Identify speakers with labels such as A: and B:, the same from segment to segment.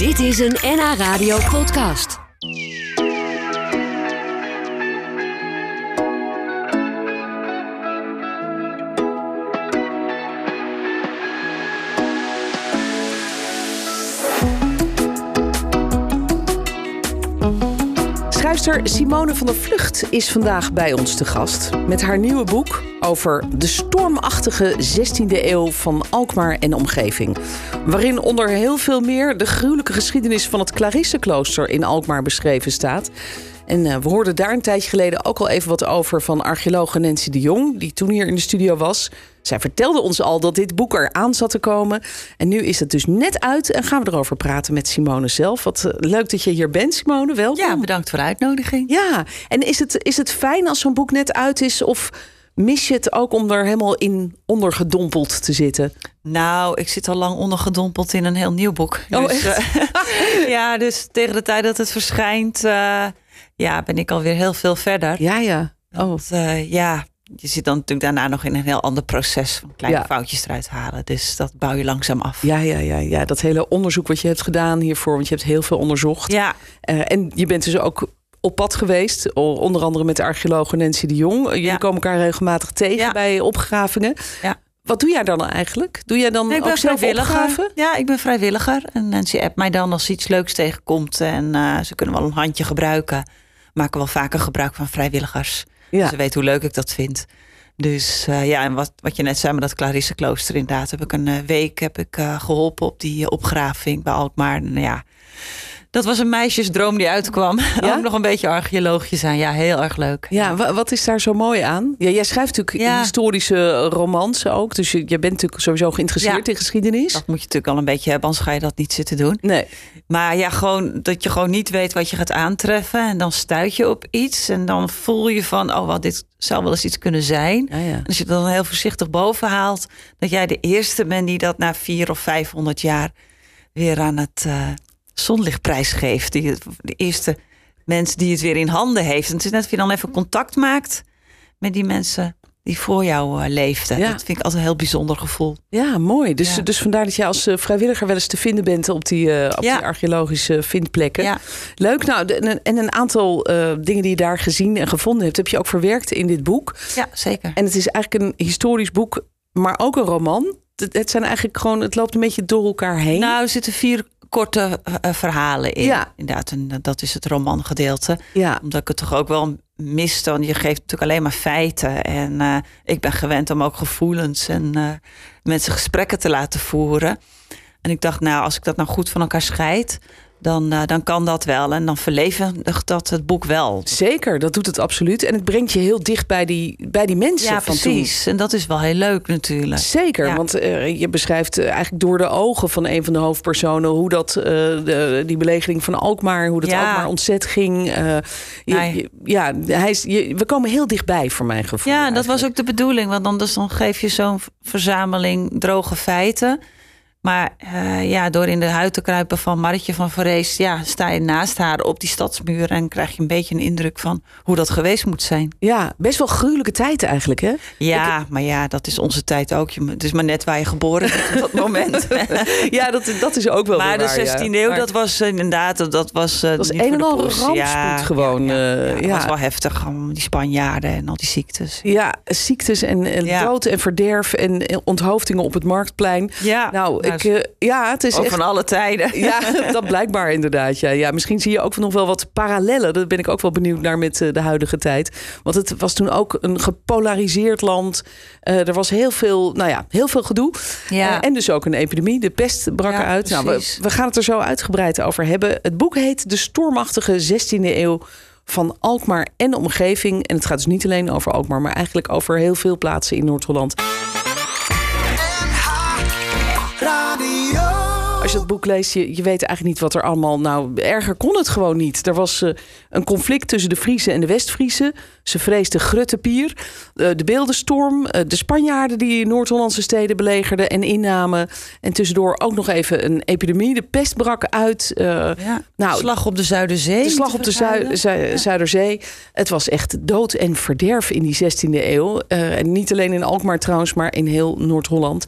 A: Dit is een NH Radio podcast.
B: Schrijfster Simone van der Vlucht is vandaag bij ons te gast. Met haar nieuwe boek over de stormachtige 16e eeuw van Alkmaar en omgeving. Waarin onder heel veel meer de gruwelijke geschiedenis van het Clarisseklooster in Alkmaar beschreven staat. En uh, we hoorden daar een tijdje geleden ook al even wat over van archeoloog Nancy de Jong, die toen hier in de studio was. Zij vertelde ons al dat dit boek eraan zat te komen. En nu is het dus net uit en gaan we erover praten met Simone zelf. Wat uh, leuk dat je hier bent, Simone. Welkom.
C: Ja, bedankt voor de uitnodiging.
B: Ja, en is het, is het fijn als zo'n boek net uit is? Of mis je het ook om er helemaal in ondergedompeld te zitten?
C: Nou, ik zit al lang ondergedompeld in een heel nieuw boek.
B: Oh,
C: dus, uh, ja, dus tegen de tijd dat het verschijnt, uh, ja, ben ik alweer heel veel verder.
B: Ja, ja.
C: Oh. Want, uh, ja, je zit dan natuurlijk daarna nog in een heel ander proces van kleine ja. foutjes eruit halen. Dus dat bouw je langzaam af.
B: Ja, ja, ja, ja, dat hele onderzoek wat je hebt gedaan hiervoor, want je hebt heel veel onderzocht.
C: Ja.
B: Uh, en je bent dus ook op pad geweest, onder andere met de archeoloog Nancy de Jong. Jullie ja. komen elkaar regelmatig tegen ja. bij opgravingen.
C: Ja.
B: Wat doe jij dan eigenlijk? Doe jij dan
C: nee, ik
B: ook zelf opgaven?
C: Ja, ik ben vrijwilliger. En Nancy appt mij dan als ze iets leuks tegenkomt. En uh, ze kunnen wel een handje gebruiken. Maken wel vaker gebruik van vrijwilligers. Ja. Ze weet hoe leuk ik dat vind. Dus uh, ja, en wat, wat je net zei met dat Clarisse klooster inderdaad. Heb ik een uh, week heb ik, uh, geholpen op die opgraving bij Alkmaar. Nou ja, dat was een meisjesdroom die uitkwam. Ja? Ook nog een beetje archeologisch zijn. Ja, heel erg leuk.
B: Ja, wat is daar zo mooi aan? Ja, jij schrijft natuurlijk ja. historische romans ook. Dus je, je bent natuurlijk sowieso geïnteresseerd ja. in geschiedenis.
C: Dat moet je natuurlijk al een beetje hebben, anders ga je dat niet zitten doen.
B: Nee.
C: Maar ja, gewoon dat je gewoon niet weet wat je gaat aantreffen. En dan stuit je op iets. En dan voel je van, oh wat, dit zou wel eens iets kunnen zijn.
B: Ja, ja.
C: En als je het dan heel voorzichtig boven haalt... dat jij de eerste bent die dat na vier of vijfhonderd jaar... weer aan het... Uh, zonlichtprijs geeft. Die, de eerste mens die het weer in handen heeft. En het is net of je dan even contact maakt met die mensen die voor jou uh, leefden. Ja. Dat vind ik altijd een heel bijzonder gevoel.
B: Ja, mooi. Dus, ja. dus vandaar dat jij als uh, vrijwilliger wel eens te vinden bent op die, uh, op ja. die archeologische vindplekken.
C: Ja.
B: Leuk. Nou, en een aantal dingen die je daar gezien en gevonden hebt, heb je ook verwerkt in dit boek.
C: Ja, zeker.
B: En het is eigenlijk een historisch boek, maar ook een roman. Het, het zijn eigenlijk gewoon, het loopt een beetje door elkaar heen.
C: Nou, er zitten vier korte uh, verhalen in.
B: Ja.
C: Inderdaad, en dat is het romangedeelte.
B: Ja.
C: Omdat ik het toch ook wel mis dan. Je geeft natuurlijk alleen maar feiten. En uh, ik ben gewend om ook gevoelens en uh, mensen gesprekken te laten voeren. En ik dacht, nou, als ik dat nou goed van elkaar scheid, dan, uh, dan kan dat wel. En dan verlevendigt dat het boek wel.
B: Zeker, dat doet het absoluut. En het brengt je heel dicht bij die, bij die mensen
C: ja,
B: van
C: precies.
B: toen.
C: En dat is wel heel leuk natuurlijk.
B: Zeker, ja. want uh, je beschrijft uh, eigenlijk door de ogen van een van de hoofdpersonen... hoe dat, de, die belegering van Alkmaar, hoe dat ja. Alkmaar ontzet ging. Je, je, ja, hij is, je, we komen heel dichtbij voor mijn gevoel.
C: Ja,
B: eigenlijk.
C: dat was ook de bedoeling. Want anders dan geef je zo'n verzameling droge feiten... Maar uh, ja, door in de huid te kruipen van Marretje van Verrees... Ja, sta je naast haar op die stadsmuur... en krijg je een beetje een indruk van hoe dat geweest moet zijn.
B: Ja, best wel gruwelijke tijd eigenlijk, hè?
C: Ja, Ik... maar ja, dat is onze tijd ook. Het is maar net waar je geboren bent op dat moment.
B: ja, dat, dat is ook wel
C: Maar
B: waar,
C: de 16e eeuw,
B: maar...
C: dat was inderdaad... Dat was, uh,
B: dat was een en al rampspoed
C: ja,
B: gewoon.
C: Ja, ja, dat was wel heftig. Die Spanjaarden en al die ziektes.
B: Ja, ziektes en, en dood en verderf... en onthoofdingen op het Marktplein.
C: Ja,
B: nou, ik... Uh, ja, het is
C: ook
B: echt...
C: van alle tijden.
B: Ja, dat blijkbaar inderdaad. Ja. ja, misschien zie je ook nog wel wat parallellen. Daar ben ik ook wel benieuwd naar met uh, de huidige tijd. Want het was toen ook een gepolariseerd land. Uh, er was heel veel, nou ja, heel veel gedoe.
C: Ja.
B: Uh, en dus ook een epidemie. De pest brak
C: ja,
B: eruit. Nou, we, we gaan het er zo uitgebreid over hebben. Het boek heet De Stormachtige 16e Eeuw van Alkmaar en de omgeving. En het gaat dus niet alleen over Alkmaar, maar eigenlijk over heel veel plaatsen in Noord-Holland. Als je het boek leest, je, je weet eigenlijk niet wat er allemaal... Nou, erger kon het gewoon niet. Er was uh, een conflict tussen de Friese en de West-Friese. Ze vreesden Gruttepier, uh, de beeldenstorm... Uh, de Spanjaarden die Noord-Hollandse steden belegerden en innamen. En tussendoor ook nog even een epidemie. De pest brak uit.
C: ja. nou, slag op de Zuiderzee.
B: De slag op de Zu Zu ja. Zuiderzee. Het was echt dood en verderf in die 16e eeuw. en niet alleen in Alkmaar trouwens, maar in heel Noord-Holland.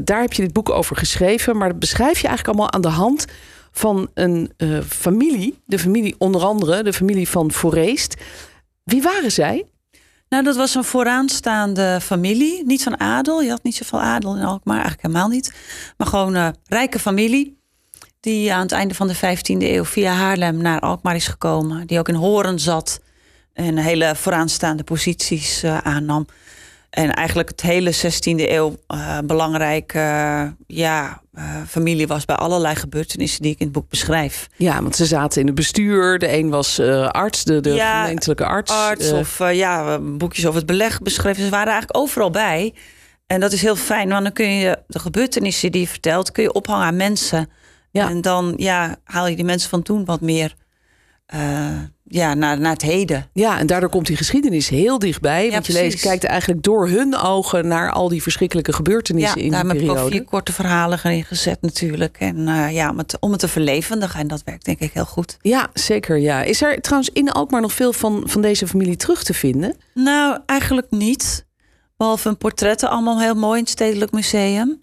B: daar heb je dit boek over geschreven, maar dat beschrijf je eigenlijk allemaal aan de hand van een uh, familie. De familie, onder andere de familie van Foreest. Wie waren zij?
C: Nou, dat was een vooraanstaande familie. Niet van adel. Je had niet zoveel adel in Alkmaar, eigenlijk helemaal niet. Maar gewoon een rijke familie. Die aan het einde van de 15e eeuw via Haarlem naar Alkmaar is gekomen. Die ook in Horen zat. En hele vooraanstaande posities uh, aannam. En eigenlijk het hele 16e eeuw uh, belangrijke ja, uh, familie was bij allerlei gebeurtenissen die ik in het boek beschrijf.
B: Ja, want ze zaten in het bestuur. De een was arts, de, de ja, gemeentelijke arts.
C: Arts of ja, boekjes over het beleg beschreven. Ze waren eigenlijk overal bij. En dat is heel fijn, want dan kun je de gebeurtenissen die je vertelt, kun je ophangen aan mensen. Ja. En dan ja, haal je die mensen van toen wat meer ja, naar, naar het heden.
B: Ja, en daardoor komt die geschiedenis heel dichtbij. want je leest, kijkt eigenlijk door hun ogen naar al die verschrikkelijke gebeurtenissen in die periode. Ja,
C: daar vier korte verhalen erin gezet natuurlijk. En uh, ja, om het, om het te verlevendigen. En dat werkt denk ik heel goed.
B: Ja, zeker. Ja. Is er trouwens in Alkmaar nog veel van, van deze familie terug te vinden?
C: Nou, eigenlijk niet. Behalve een portretten, allemaal heel mooi in het Stedelijk Museum.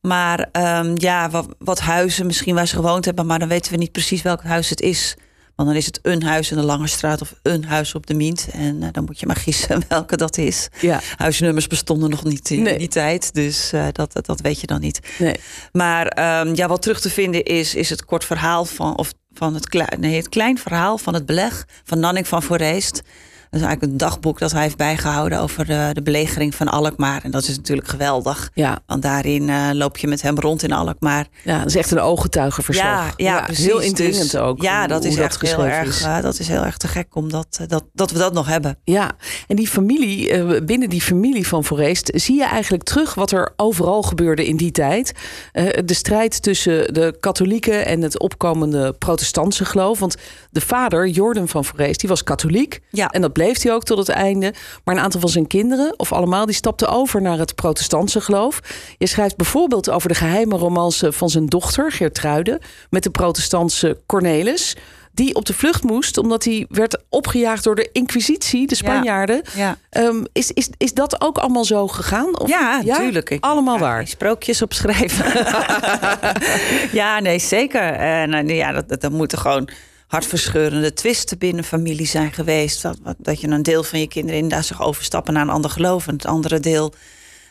C: Maar um, ja, wat, wat huizen misschien waar ze gewoond hebben. Maar dan weten we niet precies welk huis het is. Want dan is het een huis in de Lange Straat of een huis op de Mient. En uh, dan moet je maar gissen welke dat is. Ja. Huisnummers bestonden nog niet in, die tijd. Dus uh, dat, dat weet je dan niet. Nee. Maar um, ja, wat terug te vinden is, is het kort verhaal van, of van het, klein, nee, het klein verhaal van het beleg van Nanning van Voorreest. Dat is eigenlijk een dagboek dat hij heeft bijgehouden over de, de belegering van Alkmaar. En dat is natuurlijk geweldig. Ja. Want daarin uh, loop je met hem rond in Alkmaar.
B: Ja, dat is echt een ooggetuigenverslag.
C: Ja, ja, ja precies.
B: Heel indringend dus, ook.
C: Ja, dat is echt heel erg. Uh, dat is heel erg te gek omdat uh, dat, dat we dat nog hebben.
B: Ja, en die familie, binnen die familie van Forest, zie je eigenlijk terug wat er overal gebeurde in die tijd. de strijd tussen de katholieken en het opkomende protestantse geloof. Want de vader, Jordan van Forest, die was katholiek. Ja. En dat bleef hij ook tot het einde. Maar een aantal van zijn kinderen, of allemaal, die stapten over naar het protestantse geloof. Je schrijft bijvoorbeeld over de geheime romance van zijn dochter, Geertruide, met de protestantse Cornelis die op de vlucht moest omdat hij werd opgejaagd door de Inquisitie, de Spanjaarden. Ja, ehm, is, is, is dat ook allemaal zo gegaan?
C: Of, ja, natuurlijk.
B: Allemaal waar.
C: Sprookjes opschrijven. ja, nee, zeker. En uh, ja, dat, dat moeten gewoon hartverscheurende twisten binnen familie zijn geweest. Dat, dat je een deel van je kinderen inderdaad zich overstappen naar een ander geloof. En het andere deel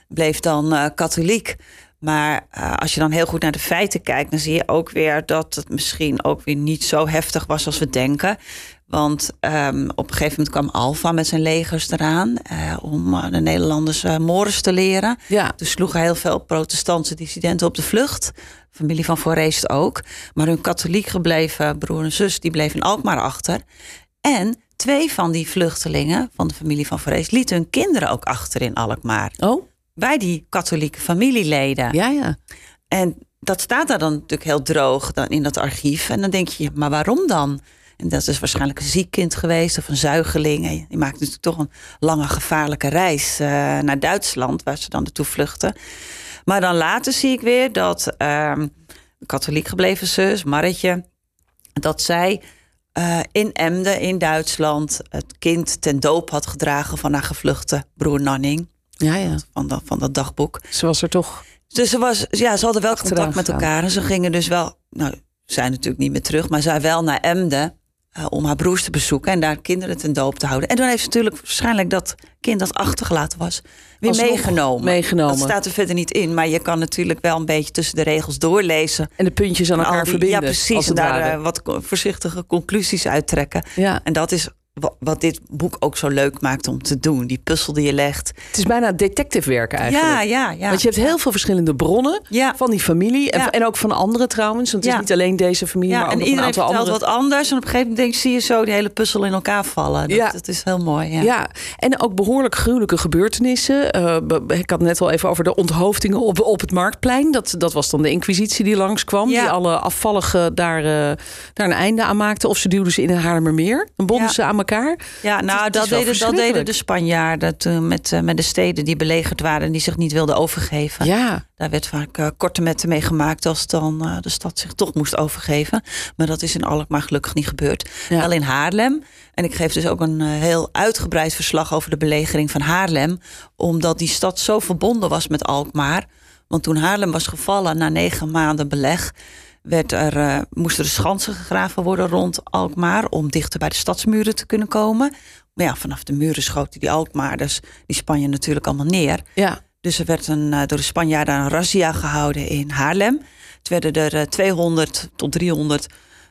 C: bleef dan uh, katholiek. Maar uh, als je dan heel goed naar de feiten kijkt, dan zie je ook weer dat het misschien ook weer niet zo heftig was als we denken. Want um, op een gegeven moment kwam Alfa met zijn legers eraan uh, om de Nederlanders uh, Morris te leren. Ja. Dus sloegen heel veel protestantse dissidenten op de vlucht. Familie van Forest ook. Maar hun katholiek gebleven broer en zus, die bleven in Alkmaar achter. En twee van die vluchtelingen van de familie van Forest lieten hun kinderen ook achter in Alkmaar.
B: Oh?
C: Bij die katholieke familieleden.
B: Ja, ja.
C: En dat staat daar dan natuurlijk heel droog dan in dat archief. En dan denk je, maar waarom dan? En dat is waarschijnlijk een ziek kind geweest of een zuigeling. En die maakt natuurlijk toch een lange gevaarlijke reis uh, naar Duitsland, waar ze dan naartoe vluchten. Maar dan later zie ik weer dat uh, katholiek gebleven zus, Marretje, dat zij uh, in Emden in Duitsland het kind ten doop had gedragen van haar gevluchte broer Nanning.
B: Ja, ja.
C: Van, dat, van dat dagboek.
B: Ze was er toch.
C: Dus ze, was, ja, ze hadden wel contact met elkaar. En ze gingen dus wel, nou, zijn natuurlijk niet meer terug, maar zij wel naar Emden. Uh, om haar broers te bezoeken en daar kinderen ten doop te houden. En toen heeft ze natuurlijk waarschijnlijk dat kind dat achtergelaten was, weer meegenomen.
B: meegenomen.
C: Dat staat er verder niet in, maar je kan natuurlijk wel een beetje tussen de regels doorlezen.
B: En de puntjes aan elkaar verbinden. Ja,
C: precies. En daar uh, wat voorzichtige conclusies uittrekken. Ja. En dat is wat dit boek ook zo leuk maakt om te doen. Die puzzel die je legt.
B: Het is bijna detective werk eigenlijk.
C: Ja, ja, ja.
B: Want je hebt heel veel verschillende bronnen ja. van die familie. En, en ook van anderen trouwens. Want het is niet alleen deze familie, maar ook en
C: iedereen
B: een aantal
C: wat anders. En op een gegeven moment zie je zo die hele puzzel in elkaar vallen. Dat, ja. dat is heel mooi. Ja.
B: ja, en ook behoorlijk gruwelijke gebeurtenissen. Uh, ik had net al even over de onthoofdingen op, op het Marktplein. Dat, dat was dan de inquisitie die langskwam. Die alle afvalligen daar, uh, daar een einde aan maakte. Of ze duwden ze in een Haarlemmermeer. Dan bonden ze aan elkaar.
C: Ja, nou, dat, deden, dat deden de Spanjaarden toen met, uh, met de steden die belegerd waren en die zich niet wilden overgeven.
B: Ja.
C: Daar werd vaak uh, korte metten mee gemaakt als dan uh, de stad zich toch moest overgeven. Maar dat is in Alkmaar gelukkig niet gebeurd. Ja. Wel in Haarlem. En ik geef dus ook een heel uitgebreid verslag over de belegering van Haarlem. Omdat die stad zo verbonden was met Alkmaar. Want toen Haarlem was gevallen na negen maanden beleg werd er, uh, moesten er schansen gegraven worden rond Alkmaar om dichter bij de stadsmuren te kunnen komen. Maar ja, vanaf de muren schoten die Alkmaarders die Spanje natuurlijk allemaal neer.
B: Ja.
C: Dus er werd een, door de Spanjaarden een razzia gehouden in Haarlem. Het werden er 200 tot 300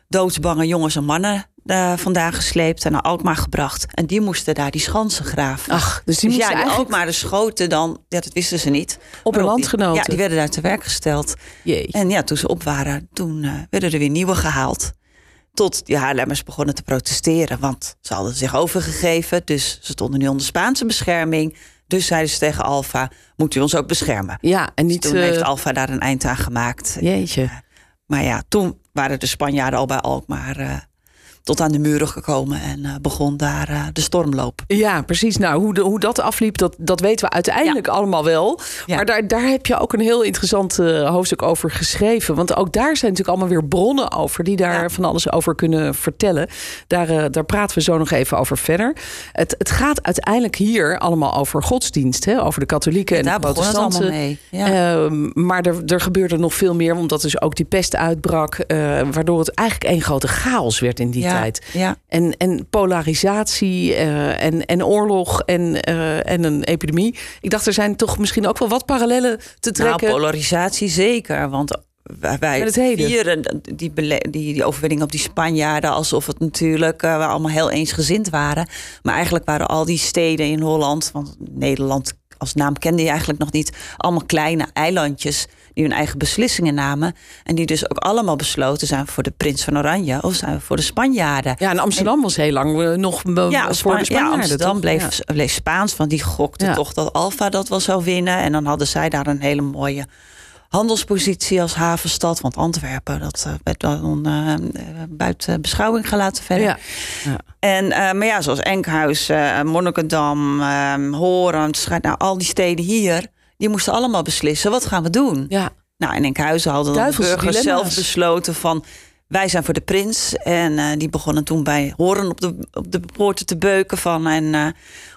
C: doodsbange jongens en mannen uh, vandaan gesleept en naar Alkmaar gebracht. En die moesten daar die schansen graven.
B: Ach, dus die
C: dus
B: moesten
C: ja, die
B: eigenlijk...
C: Alkmaar de schoten dan, ja, dat wisten ze niet.
B: Op een landgenoten.
C: Ja, die werden daar te werk gesteld.
B: Jee.
C: En ja, toen ze op waren, toen uh, werden er weer nieuwe gehaald. Tot die Haarlemmers begonnen te protesteren, want ze hadden zich overgegeven. Dus ze stonden nu onder Spaanse bescherming. Dus zeiden ze tegen Alfa, moet u ons ook beschermen?
B: Ja, en niet...
C: Dus toen
B: uh...
C: heeft Alfa daar een eind aan gemaakt.
B: Jeetje.
C: Maar ja, toen waren de Spanjaarden al bij Alkmaar uh, tot aan de muren gekomen en uh, begon daar uh, de stormloop.
B: Ja, precies. Nou, hoe, de, hoe dat afliep, dat, dat weten we uiteindelijk ja. allemaal wel. Ja. Maar daar, daar heb je ook een heel interessant uh, hoofdstuk over geschreven. Want ook daar zijn natuurlijk allemaal weer bronnen over die daar ja. van alles over kunnen vertellen. Daar, daar praten we zo nog even over verder. Het, het gaat uiteindelijk hier allemaal over godsdienst, hè? over de katholieken en
C: daar
B: de protestanten.
C: Mee.
B: maar er, er gebeurde nog veel meer, omdat dus ook die pest uitbrak, waardoor het eigenlijk één grote chaos werd in die tijd.
C: Ja.
B: En, en polarisatie uh, en, en oorlog en, uh, en een epidemie. Ik dacht, er zijn toch misschien ook wel wat parallellen te trekken.
C: Nou, polarisatie zeker. Want wij vieren die, die, die overwinning op die Spanjaarden alsof het natuurlijk uh, we allemaal heel eensgezind waren. Maar eigenlijk waren al die steden in Holland, want Nederland als naam kende je eigenlijk nog niet, allemaal kleine eilandjes die hun eigen beslissingen namen. En die dus ook allemaal besloten zijn voor de prins van Oranje of zijn voor de Spanjaarden.
B: Ja, en Amsterdam en, was heel lang uh, nog
C: ja,
B: voor de Spanjaarden.
C: Ja, Amsterdam
B: toch?
C: bleef, Spaans, want die gokte
B: Ja.
C: toch dat Alfa dat wel zou winnen. En dan hadden zij daar een hele mooie handelspositie als havenstad. Want Antwerpen, dat uh, werd dan uh, buiten beschouwing gelaten verder.
B: Ja. Ja.
C: En, uh, maar ja, zoals Enkhuis, Monnikendam, Horen, nou, al die steden hier... die moesten allemaal beslissen, wat gaan we doen?
B: Ja.
C: Nou, in Enkhuizen hadden dan de burgers
B: dilemma's.
C: zelf besloten van... wij zijn voor de prins. En uh, die begonnen toen bij Horen op de, op de poorten te beuken van... en uh,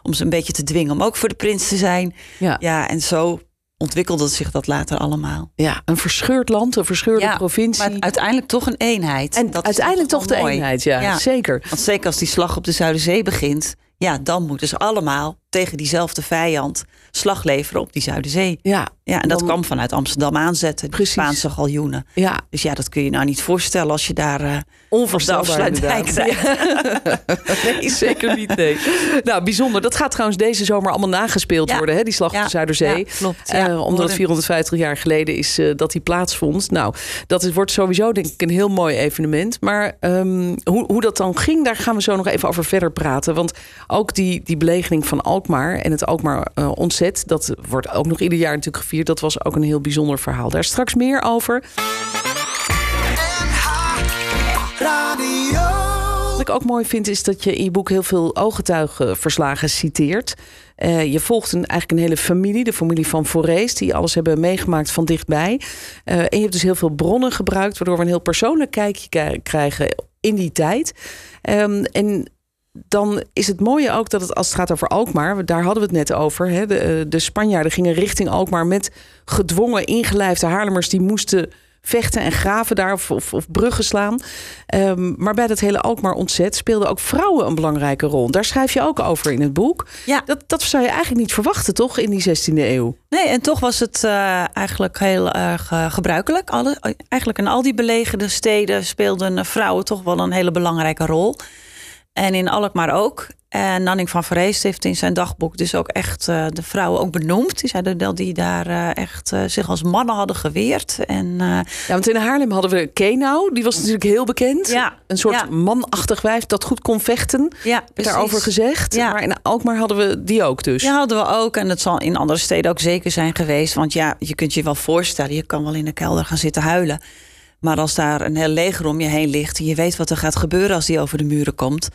C: om ze een beetje te dwingen om ook voor de prins te zijn.
B: Ja.
C: ja en zo ontwikkelde zich dat later allemaal.
B: ja, een verscheurd land, een verscheurde
C: Ja,
B: provincie.
C: Maar uiteindelijk toch een eenheid.
B: en
C: Dat
B: uiteindelijk toch de
C: mooi.
B: eenheid, ja,
C: Ja.
B: zeker.
C: Want zeker als die slag op de Zuiderzee begint... ja, dan moeten ze allemaal tegen diezelfde vijand slag leveren op die Zuiderzee.
B: Ja,
C: Ja, en dat
B: Dan-
C: kwam vanuit Amsterdam aanzetten, de
B: Precies.
C: Spaanse galjoenen.
B: ja
C: Dus ja, dat kun je nou niet voorstellen als je daar eh
B: onvoorstelbaar
C: op de Afsluitdijk
B: inderdaad. nee, zeker niet, nee. Nou, bijzonder. Dat gaat trouwens deze zomer allemaal nagespeeld
C: Ja.
B: worden, hè, die slag op de Zuiderzee.
C: ja, klopt.
B: Eh, omdat het
C: worden-
B: 450 jaar geleden is eh, dat die plaatsvond. Nou, dat is, wordt sowieso denk ik een heel mooi evenement. Maar ehm, hoe, hoe dat dan ging, daar gaan we zo nog even over verder praten. Want ook die, die belegering van Alkmaar en het Alkmaar eh, ontzet... dat wordt ook nog ieder jaar natuurlijk gevierd. Dat was ook een heel bijzonder verhaal. Daar straks meer over. Wat ik ook mooi vind is dat je in je boek heel veel ooggetuigenverslagen citeert. Eh, je volgt een, eigenlijk een hele familie, de familie van Forest, die alles hebben meegemaakt van dichtbij. Eh, en je hebt dus heel veel bronnen gebruikt, waardoor we een heel persoonlijk kijkje krijgen in die tijd. Ehm, en dan is het mooie ook dat het als het gaat over Alkmaar, daar hadden we het net over. Hè, de, eh, de Spanjaarden gingen richting Alkmaar met gedwongen ingelijfde Haarlemmers die moesten vechten en graven daar of, of, of bruggen slaan. Ehm, maar bij dat hele Alkmaar ontzet speelden ook vrouwen een belangrijke rol. Daar schrijf je ook over in het boek.
C: Ja.
B: Dat, dat zou je eigenlijk niet verwachten, toch, in die 16e eeuw?
C: Nee, en toch was het eh, eigenlijk heel erg eh, gebruikelijk. Alle, eigenlijk in al die belegerde steden speelden vrouwen toch wel een hele belangrijke rol. En in Alkmaar ook. En Nanning van Vreest heeft in zijn dagboek dus ook echt eh, de vrouwen ook benoemd. Die zeiden dat die daar eh, echt eh, zich als mannen hadden geweerd. En
B: Ja, want in Haarlem hadden we Kenau, die was natuurlijk heel bekend.
C: Ja,
B: Een soort
C: ja.
B: manachtig wijf dat goed kon vechten,
C: ja,
B: daarover gezegd.
C: Ja.
B: Maar in Alkmaar hadden we die ook dus.
C: Ja, hadden we ook. En het zal in andere steden ook zeker zijn geweest. Want ja, je kunt je wel voorstellen, je kan wel in de kelder gaan zitten huilen. Maar als daar een heel leger om je heen ligt en je weet wat er gaat gebeuren als die over de muren komt,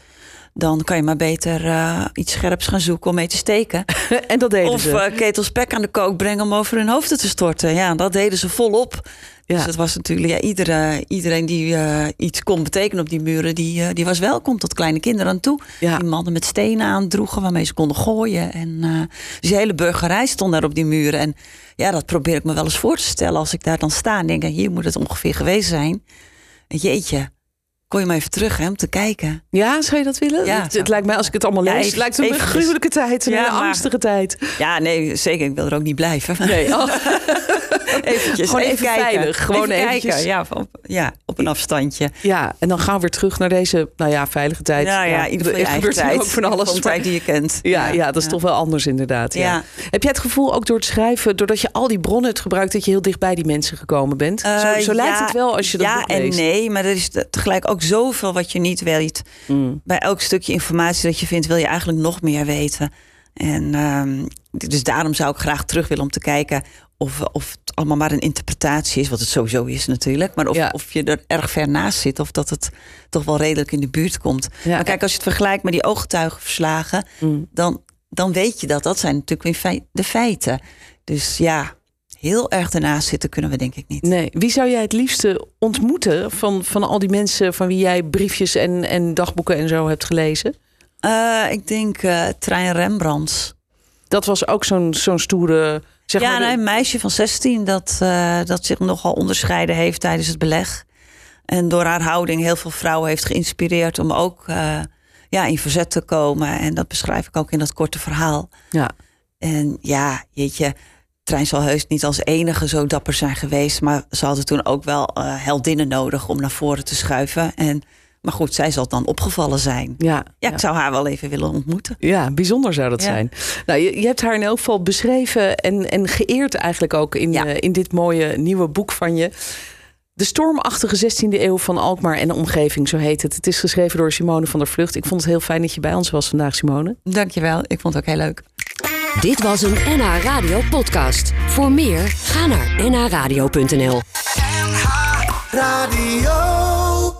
C: dan kan je maar beter uh, iets scherps gaan zoeken om mee te steken.
B: en dat deden
C: of,
B: ze?
C: Of uh, ketels pek aan de kook brengen om over hun hoofden te storten. Ja, dat deden ze volop. Ja. Dus het was natuurlijk, ja, iedere, iedereen die uh, iets kon betekenen op die muren, die, die was welkom tot kleine kinderen aan toe. Ja. Die mannen met stenen aandroegen waarmee ze konden gooien. En dus de hele burgerij stond daar op die muren. En ja, dat probeer ik me wel eens voor te stellen als ik daar dan sta en denk, hier moet het ongeveer geweest zijn. Jeetje, Kon je maar even terug hè, om te kijken.
B: Ja, zou je dat willen?
C: Ja,
B: het, het lijkt mij, als ik het allemaal lees, ja, even, lijkt het een gruwelijke tijd. Een ja, hele angstige tijd.
C: Ja, nee, zeker. Ik wil er ook niet blijven.
B: Nee. Oh.
C: eventjes,
B: Gewoon even, veilig. Gewoon
C: even
B: eventjes.
C: Ja, op, ja, op een afstandje.
B: Ja, en dan gaan we weer terug naar deze, nou ja, veilige tijd.
C: Nou ja, in ieder geval eigen tijd.
B: ook van alles.
C: Van tijd die je kent.
B: Ja, ja, ja dat is toch wel anders inderdaad. Ja. Heb jij het gevoel ook door het schrijven, doordat je al die bronnen hebt gebruikt, dat je heel dicht bij die mensen gekomen bent? Uh, zo zo lijkt het wel als je dat
C: Ja
B: boek
C: en
B: leest.
C: nee, maar er is tegelijk ook zoveel wat je niet weet.
B: Mm.
C: Bij elk stukje informatie dat je vindt, wil je eigenlijk nog meer weten. En um, dus daarom zou ik graag terug willen om te kijken of, of allemaal maar een interpretatie is, wat het sowieso is natuurlijk. Maar of,
B: Ja.
C: of je er erg ver naast zit, of dat het toch wel redelijk in de buurt komt.
B: Ja.
C: Maar kijk, als je het vergelijkt met die ooggetuigenverslagen,
B: Mm.
C: dan, dan weet je dat. Dat zijn natuurlijk in de feiten. Dus ja, heel erg ernaast zitten kunnen we denk ik niet.
B: Nee. Wie zou jij het liefste ontmoeten van, van al die mensen van wie jij briefjes en, en dagboeken en zo hebt gelezen?
C: Eh, ik denk eh Trein Rembrandts.
B: Dat was ook zo'n zo'n stoere. Zeg
C: ja,
B: maar de-
C: nou, een meisje van 16 dat, eh, dat zich nogal onderscheiden heeft tijdens het beleg. En door haar houding heel veel vrouwen heeft geïnspireerd om ook eh, ja, in verzet te komen. En dat beschrijf ik ook in dat korte verhaal.
B: ja.
C: En ja, jeetje, Trein zal heus niet als enige zo dapper zijn geweest. Maar ze hadden toen ook wel eh, heldinnen nodig om naar voren te schuiven. En, maar goed, zij zal dan opgevallen zijn.
B: Ja,
C: Ja, ik zou haar wel even willen ontmoeten.
B: Ja, bijzonder zou dat
C: Ja.
B: zijn. Nou, je, je hebt haar in elk geval beschreven en, en geëerd eigenlijk ook in,
C: Ja.
B: eh, in dit mooie nieuwe boek van je. De stormachtige 16e eeuw van Alkmaar en de omgeving, zo heet het. Het is geschreven door Simone van der Vlucht. Ik vond het heel fijn dat je bij ons was vandaag, Simone.
C: Dankjewel, ik vond het ook heel leuk.
A: Dit was een NH Radio podcast. Voor meer, ga naar nhradio.nl.
D: Radio.